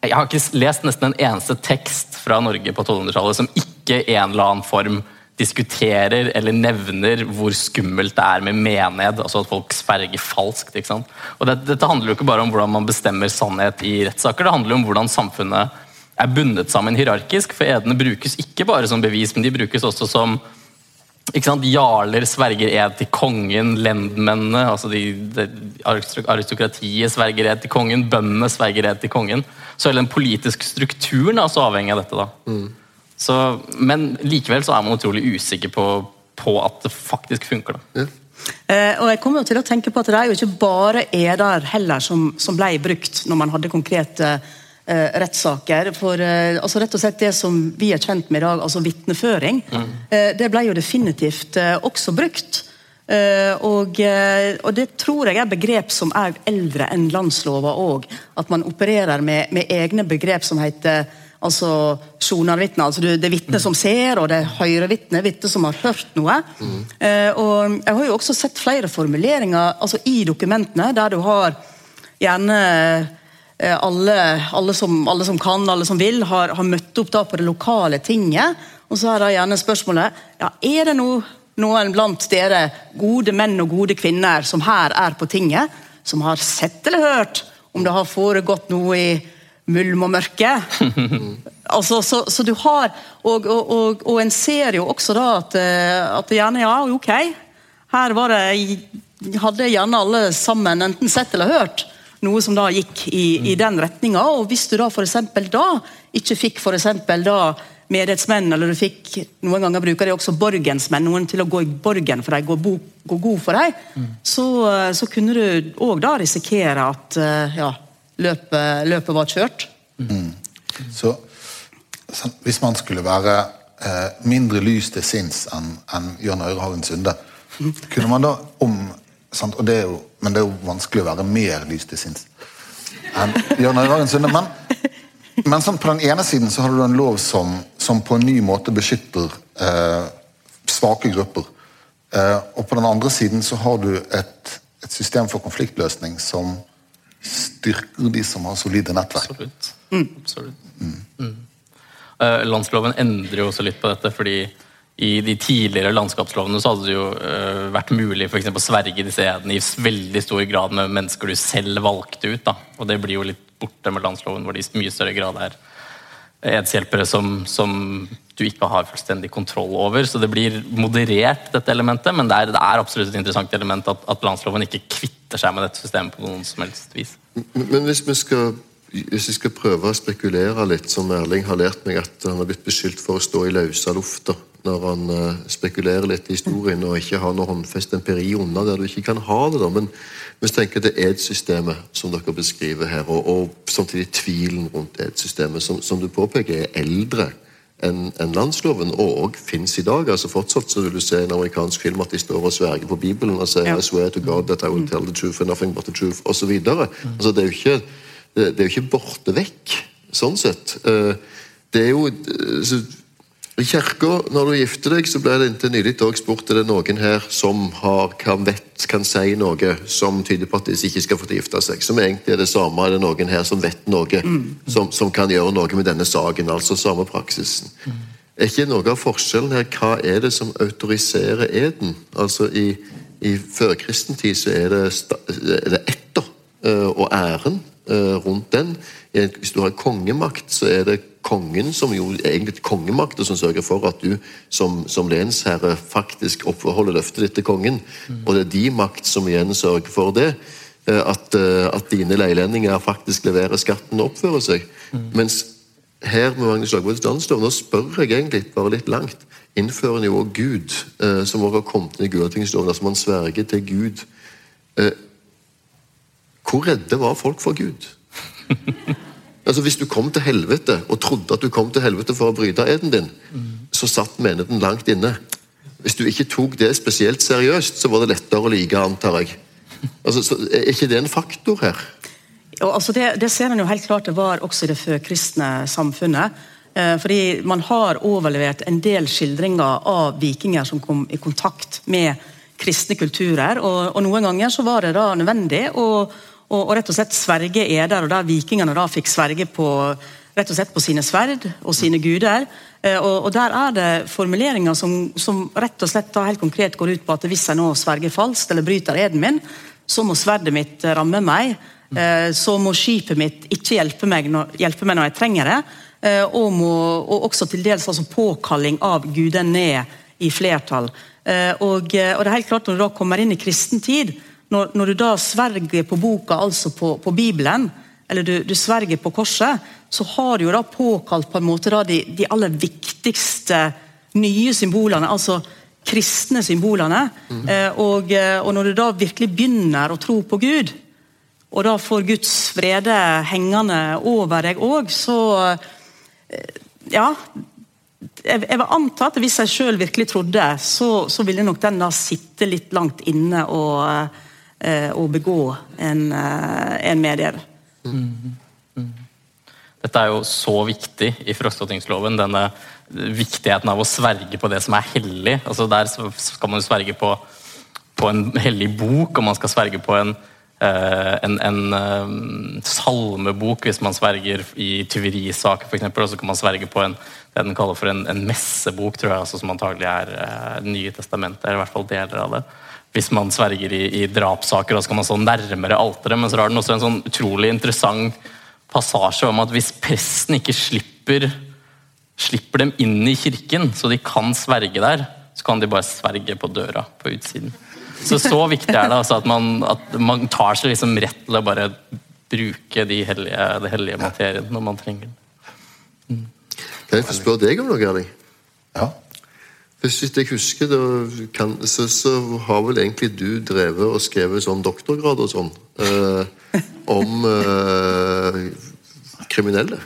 Jeg har ikke lest nesten en eneste tekst fra Norge på 1200-tallet som ikke i en eller annen form diskuterer eller nevner hvor skummelt det er med menighet, altså at folk sverger falskt. ikke sant? Og det, Dette handler jo ikke bare om hvordan man bestemmer sannhet i rettssaker, det handler om hvordan samfunnet er bundet sammen hierarkisk, for edene brukes ikke bare som bevis, men de brukes også som? Jarler sverger ed til kongen, lendmennene, altså de, de, aristokratiet sverger ed til kongen, bøndene sverger ed til kongen. Så hele den politiske strukturen er også avhengig av dette. da. Så, men likevel så er man utrolig usikker på, på at det faktisk funker. da. Eh, og jeg kommer jo til å tenke på at Det er jo ikke bare eder heller som, som ble brukt når man hadde konkrete eh, rettssaker. For eh, altså rett og slett det som vi er kjent med i dag, altså vitneføring, eh, det ble jo definitivt eh, også brukt. Eh, og, eh, og det tror jeg er begrep som er eldre enn landslova òg. At man opererer med, med egne begrep som heter altså journalvitne. Altså det er vitne som ser, og det er høyrevitne, vitne som har hørt noe. Eh, og Jeg har jo også sett flere formuleringer altså i dokumentene der du har gjerne eh, alle, alle, som, alle som kan, alle som vil, har, har møtt opp da på det lokale tinget. Og så er da gjerne spørsmålet ja, er det noe, noen blant dere gode menn og gode kvinner som her er på tinget, som har sett eller hørt om det har foregått noe i mulm og mørke. <laughs> altså, så, så, du har og, og, og, og, en ser jo også da at, eh, at gjerne ja, ok, her var det hadde gjerne alle sammen enten sett eller hørt noe som da gikk i, i den retninga. Og hvis du da f.eks. da ikke fikk for da menighetsmenn, eller du fikk noen ganger bruker de også borgensmenn, noen til å gå i borgen for deg, gå, bo, gå god for deg, mm. så, så, kunne du òg da risikere at eh, ja, løpet, løpet var kjørt. Mm. Så, så, hvis man skulle være eh, mindre lys til sinns enn en Jørn Øyrehagen Sunde, kunne man da om sant, og det er jo, Men det er jo vanskelig å være mer lys til sinns enn Jørn Øyrehagen Sunde. Men men sånn, på den ene siden så har du en lov som, som på en ny måte beskytter eh, svake grupper. Eh, og på den andre siden så har du et, et, system for konfliktløsning som styrker de som har solide nettverk. Absolutt. Mm. Absolutt. Mm. Mm. Eh, landsloven endrer jo også litt på dette, fordi i de tidligere landskapslovene så hadde det jo uh, vært mulig for å sverge disse edene i veldig stor grad med mennesker du selv valgte ut. Da. Og det blir jo litt borte med landsloven, hvor det i mye større grad er edshjelpere som, som, du ikke har fullstendig kontroll over. Så det blir moderert, dette elementet, men det er, det er absolutt et interessant element at, at, landsloven ikke kvitter seg med dette systemet på noen som helst vis. Men hvis vi skal hvis jeg skal prøve å spekulere litt, som Erling har lært meg at han har blitt beskyldt for å stå i løse lufta når han uh, spekulerer litt i historien og ikke har noe håndfest empiri unna der du ikke kan ha det. da, Men hvis du tenker det ed-systemet som dere beskriver her, og, og samtidig tvilen rundt ed-systemet, som, som, du påpeker er eldre enn en landsloven, og òg fins i dag. altså Fortsatt så vil du se en amerikansk film at de står og sverger på Bibelen og sier ja. I swear to God that I will tell the truth and nothing but the truth, osv. Altså, det er jo ikke, det, det er jo ikke borte vekk, sånn sett. Eh, det er jo eh, i kirka, når du gifter deg, så ble det inntil nylig òg spurt er det noen her som har, kan, vet, kan si noe som tyder på at de ikke skal få gifte seg. Som egentlig er det samme. Er det noen her som vet noe, som, som, kan gjøre noe med denne saken? Altså samme praksisen. Er ikke noe av forskjellen her hva er det som autoriserer eden? Altså I, i førkristen tid så er det, er det etter eh, og æren eh, rundt den. Hvis du har kongemakt, så er det kongen, som jo egentlig kongemakta, som sørger for at du som, som lensherre faktisk oppholder løftet ditt til kongen. Mm. Og det er de makt som igjen sørger for det. Eh, at, eh, at dine leilendinger faktisk leverer skatten og oppfører seg. Mm. Mens her med Magnus Lagvods Danslov, nå spør jeg egentlig bare litt langt, innfører en jo òg Gud, eh, som også har kommet inn i Gulatingsloven. Altså man sverger til Gud. Hvor redde var folk for Gud? <laughs> Altså Hvis du kom til helvete og trodde at du kom til helvete for å bryte eden din, så satt menigheten langt inne. Hvis du ikke tok det spesielt seriøst, så var det lettere å like, antar jeg. Altså, så Er ikke det en faktor her? Og, altså det, det ser en jo helt klart det var også i det førkristne samfunnet. Eh, fordi man har overlevert en del skildringer av vikinger som kom i kontakt med kristne kulturer. Og, og noen ganger så var det da nødvendig å, å, og, rett og slett Sverige er der, og der vikingene da fikk sverge på rett og slett på sine sverd og sine guder. Eh, og, og Der er det formuleringer som, som, rett og slett da helt konkret går ut på at hvis jeg nå sverger falskt eller bryter eden min, så må sverdet mitt ramme meg. Eh, så må skipet mitt ikke hjelpe meg når, hjelpe meg når jeg trenger det. Eh, og, må, og også til dels altså påkalling av guden ned i flertall. Og, og, det er helt klart Når du da kommer inn i kristen tid, når, når du da sverger på boka, altså på, på Bibelen, eller du, du, sverger på korset, så har du jo da påkalt på en måte da de, de aller viktigste nye symbolene. altså kristne symbolene. Mm. Eh, og, og, når du da virkelig begynner å tro på Gud, og da får Guds frede hengende over deg òg, så eh, Ja. Jeg, jeg vil anta at hvis jeg sjøl virkelig trodde, så, så, ville nok den da sitte litt langt inne og, eh, og begå en, eh, en medier. Mm. Dette er jo så viktig i frostatingsloven, denne viktigheten av å sverge på det som er hellig. Altså Der skal man sverge på, på en hellig bok, og man skal sverge på en Eh, en, en salmebok hvis man sverger i tyverisaker f.eks. Og så kan man sverge på en, det den kaller for en messebok, tror jeg, altså, som antagelig er Det Nye testamentet, eller i hvert fall deler av det. Hvis man sverger i, i drapssaker, da skal man stå nærmere alteret. Men så har den også en sånn utrolig interessant passasje om at hvis presten ikke slipper, slipper dem inn i kirken, så de kan sverge der, så kan de bare sverge på døra på utsiden. Så så viktig er det altså at, man, at man tar seg liksom rett til å bare bruke de hellige, det hellige materien når man trenger den. Mm. Kan jeg få spørre deg om noe, Erling? Ja. Hvis jeg husker, kan, så, så, har vel egentlig du drevet og skrevet sånn doktorgrad og sånn eh, om eh, kriminelle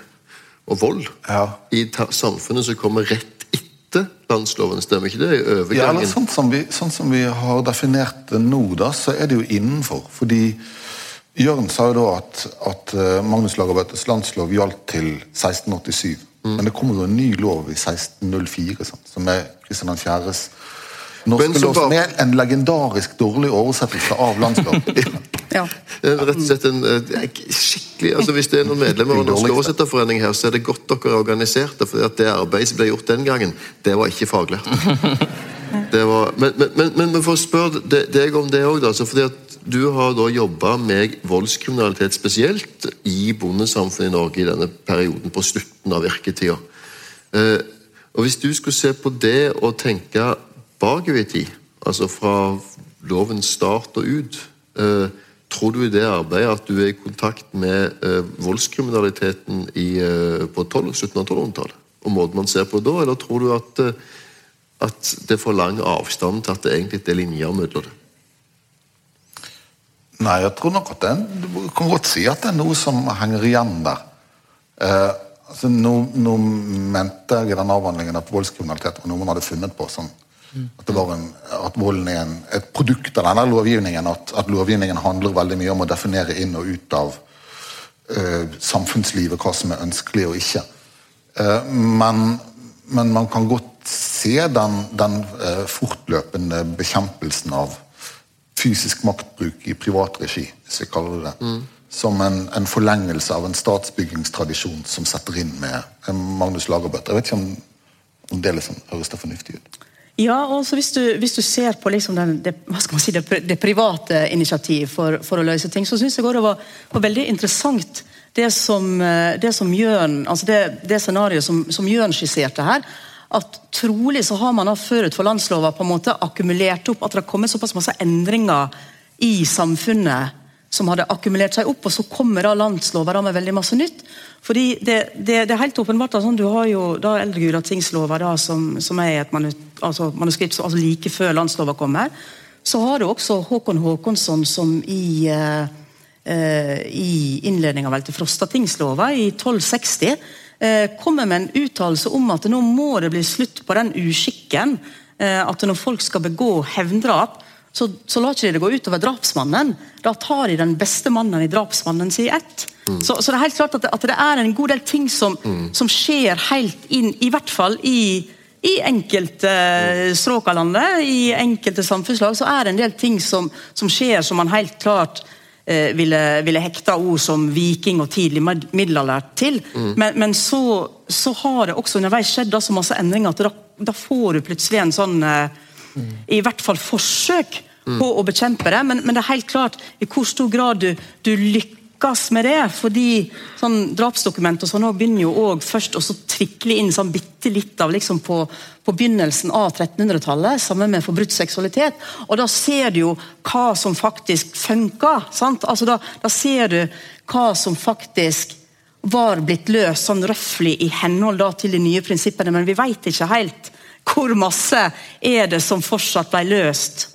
og vold ja. i samfunnet som kommer rett etter landsloven, stemmer ikke det? i overgangen? Ja, eller sånn som, vi, sånn som vi har definert det nå, da, så er det jo innenfor. Fordi Jørn sa jo da at, at eh, Magnus Lagerbøttes landslov gjaldt til 1687. Mm. Men det kommer jo en ny lov i 1604, sant, som er Kristian 4.s norske lov, som er en legendarisk dårlig oversettelse av landslov. <laughs> Ja. Rett og slett en eh, skikkelig, altså Hvis det er noen medlemmer av Norsk Oversetterforening her, så er det godt dere er organiserte. For det arbeidet som ble gjort den gangen, det var ikke faglært. <laughs> Var, men, men, men, men for å spørre deg om det òg, fordi at du har da jobba med voldskriminalitet spesielt i bondesamfunnet i Norge i denne perioden på slutten av virketida. Eh, og Hvis du skulle se på det og tenke bakover i tid, altså fra lovens start og ut eh, Tror du i det arbeidet at du er i kontakt med eh, voldskriminaliteten på 12, slutten av 1200-tallet? Og måten man ser på det da, eller tror du at, at det er for lang avstand til at det egentlig er linjer mellom det? Nei, jeg tror nok at det Du kan godt si at det er noe som henger igjen der. Eh, altså, nå, nå, mente jeg i den avhandlingen at voldskriminalitet var noe man hadde funnet på. sånn at, en, at, volden er en, et produkt av denne lovgivningen. At, at, lovgivningen handler veldig mye om å definere inn og ut av eh, samfunnslivet hva som er ønskelig og ikke. Eh, men, men, man kan godt se den, den uh, fortløpende bekjempelsen av fysisk maktbruk i privat regi, hvis vi kaller det det. Mm. Som en, en, forlengelse av en statsbyggingstradisjon som setter inn med Magnus Lagerbøtt. Jeg vet ikke om, om det liksom høres det fornuftig ut? Ja, og hvis du, hvis du ser på liksom den, det, si, det, det, private initiativ for, for, å løse ting, så syns jeg det var, var, veldig interessant det som, eh, det som Jørn, altså det, det scenarioet som, som Jørn skisserte her. At trolig så har man da forut for landslova på en måte akkumulert opp at det har kommet såpass masse endringer i samfunnet som hadde akkumulert seg opp, og så kommer da landslova med veldig masse nytt. Fordi det, det, det er helt åpenbart at sånn, Du har jo da eldre Gulatingslova som, som er et manu, altså manuskript altså like før landslova kommer. Så har du også Håkon Håkonsson som i, uh, eh, i innledninga vel til Frostatingslova i 1260 eh, kommer med en uttalelse om at nå må det bli slutt på den uskikken eh, at når folk skal begå hevndrap, så, så lar ikke de det gå utover drapsmannen. Da tar de den beste mannen i drapsmannen sin ett. Mm. Så, så det er helt klart at at det er en god del ting som, som skjer helt inn, i hvert fall i, i enkelte uh, strøk av landet, i enkelte samfunnslag, så er det en del ting som, som skjer som man helt klart eh, ville, ville hekte ord som viking og tidlig mid- middelalder til. Men, men så, så har det også underveis skjedd da så masse endringer at da, da får du plutselig en sånn eh, I hvert fall forsøk på å bekjempe det, men, men det er helt klart i hvor stor grad du, du lykkes med det. Fordi sånn drapsdokument og sånn begynner jo også først å tvikle inn sånn bitte litt av liksom på, på begynnelsen av 1300-tallet, sammen med forbrutt seksualitet. Og da ser du jo hva som faktisk funka. Altså da, da ser du hva som faktisk var blitt løst sånn røftlig i henhold da til de nye prinsippene, men vi vet ikke helt hvor masse er det som fortsatt ble løst.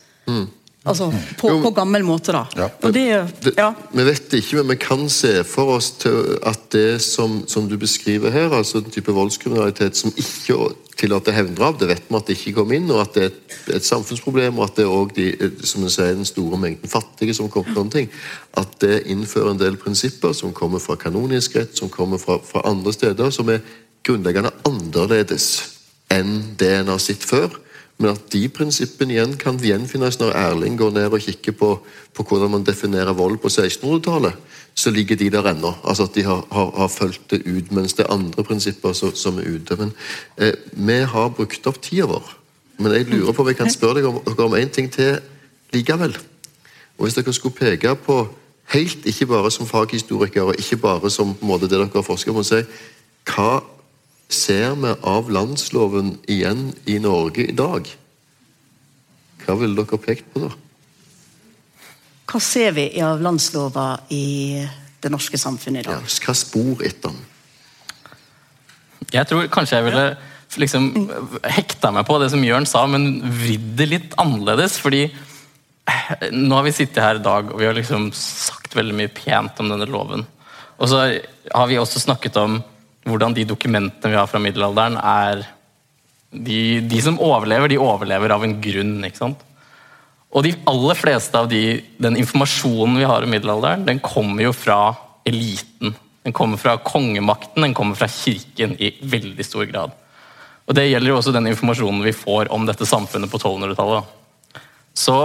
Altså på, på gammel måte, da. Ja, Og det, det, ja. Vi vet ikke, men vi kan se for oss at det som, som du beskriver her, altså den type voldskriminalitet som ikke tillater hevndrap, det vet vi at det ikke kom inn, og at det er et, et samfunnsproblem, og at det er også de, som jeg sier, den store mengden fattige som kommer til ting, at det innfører en del prinsipper som kommer fra kanonisk rett, som kommer fra, fra andre steder, som er grunnleggende annerledes enn det en har sett før. Men at de prinsippene igjen kan gjenfinnes når Erling går ned og kikker på, på hvordan man definerer vold på 1600-tallet, så ligger de der ennå. Altså at de har, har, har fulgt det ut, mens det er andre prinsipper som, som er ute. Men eh, vi har brukt opp tida vår. Men jeg lurer på om jeg kan spørre deg om, om en ting til likevel. Og Hvis dere skulle peke på, helt ikke bare som faghistorikere, og ikke bare som på en måte det dere har forsket på, si, hva ser vi av landsloven igjen i Norge i dag? Hva ville dere pekt på da? Hva ser vi av landslova i det norske samfunnet i Ja, dag? hva spor etter den? Jeg tror kanskje jeg ville liksom hekta meg på det som Jørn sa, men vridd det litt annerledes. fordi eh, nå har vi sittet her i dag, og vi har liksom sagt veldig mye pent om denne loven. Og så har vi også snakket om hvordan de dokumentene vi har fra middelalderen, er de, de som overlever, de overlever av en grunn. ikke sant? Og de aller fleste av de, den informasjonen vi har om middelalderen, den kommer jo fra eliten. Den kommer fra kongemakten, den kommer fra kirken i veldig stor grad. Og Det gjelder jo også den informasjonen vi får om dette samfunnet på 1200-tallet. Så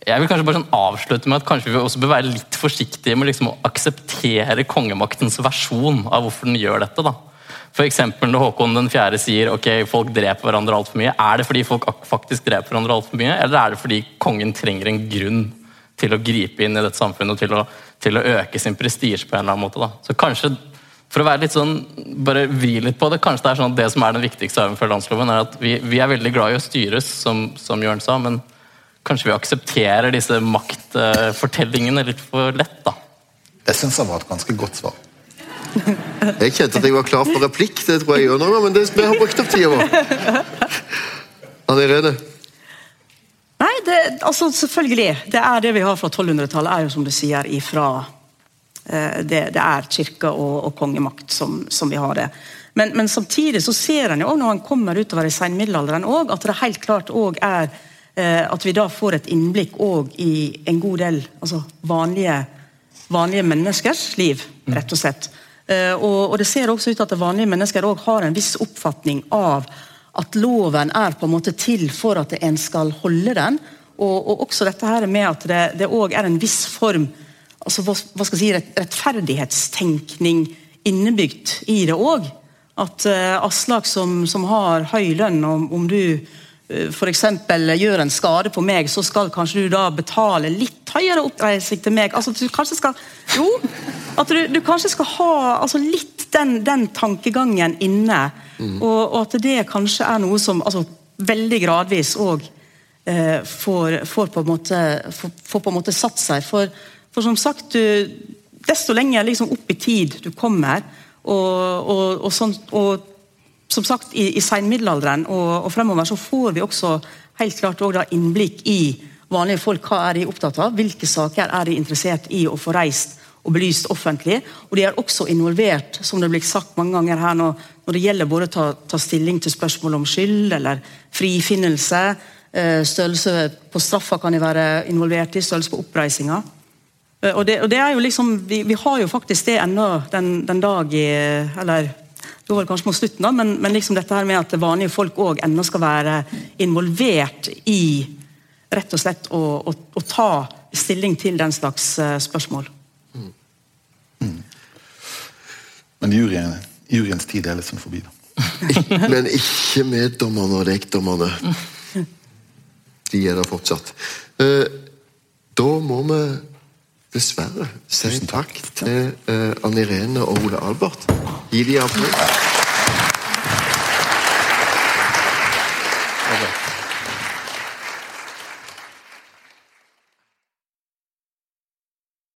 jeg vil kanskje bare sånn avslutte med at kanskje vi også bør være litt forsiktige med liksom å akseptere kongemaktens versjon av hvorfor den gjør dette. da. Eksempel når Håkon den 4. sier ok, folk dreper hverandre altfor mye. Er det fordi folk faktisk dreper hverandre altfor mye, eller er det fordi kongen trenger en grunn til å gripe inn i dette samfunnet og til å, til å øke sin prestisje på en eller annen måte? da. Så kanskje, for å være litt sånn, bare vri litt på det, kanskje det er sånn at det som er den viktigste arven for landsloven, er at vi, vi er veldig glad i å styres, som, som Jørn sa, men kanskje vi aksepterer disse maktfortellingene litt for lett, da. Jeg syns det var et ganske godt svar. Jeg kjente at jeg var klar for replikk, det tror jeg gjør noe, men det, vi har brukt opp tida vår. Anne Irene? Nei, det, altså selvfølgelig. Det er det vi har fra 1200-tallet, er jo som du sier ifra eh, det, det er kirke og, og kongemakt som, som vi har det. Men, men samtidig så ser en jo når han kommer utover i seinmiddelalderen òg, at det helt klart også er at vi da får et innblikk også i en god del altså vanlige, vanlige menneskers liv, rett og slett. Eh, og, og det ser også ut at vanlige mennesker også har en viss oppfatning av at loven er på en måte til for at en skal holde den. Og, og også dette her med at det, det også er en viss form altså hva, hva skal jeg si, rett, rettferdighetstenkning innebygd i det òg. At uh, Aslak som, som har høy lønn, om, om du f.eks. gjør en skade på meg, så skal kanskje du da betale litt høyere oppreisning til meg. Altså, du kanskje skal Jo, at du, du kanskje skal ha altså, litt den, den tankegangen inne. Og, og at det kanskje er noe som altså, veldig gradvis òg eh, får, får, på en måte, får, får på en måte satt seg. For, for som sagt, du, desto lenger liksom opp i tid du kommer, og, og, og, sånn, og som sagt, i, i senmiddelalderen og, og fremover så får vi også helt klart også innblikk i vanlige folk hva er de opptatt av, hvilke saker er de interessert i å få reist og belyst offentlig. Og de er også involvert, som det blir sagt mange ganger her nå, når det gjelder både å ta, ta stilling til spørsmål om skyld eller frifinnelse. Eh, størrelse på straffa kan de være involvert i, størrelse på oppreisinga. Eh, og det, og det er liksom, vi, vi, har jo faktisk det ennå den, den dag i Eller det var kanskje mot slutten, da, men, men liksom dette her med at vanlige folk òg ennå skal være involvert i rett og slett å, å, å ta stilling til den slags uh, spørsmål. Mm. Mm. Men juryen, juryens tid er litt sånn forbi, da. <laughs> men ikke meddommerne og lekdommerne. De er der fortsatt. Uh, da må vi dessverre si takk til uh, Anne Irene og Ole Albert. Gi de applaus.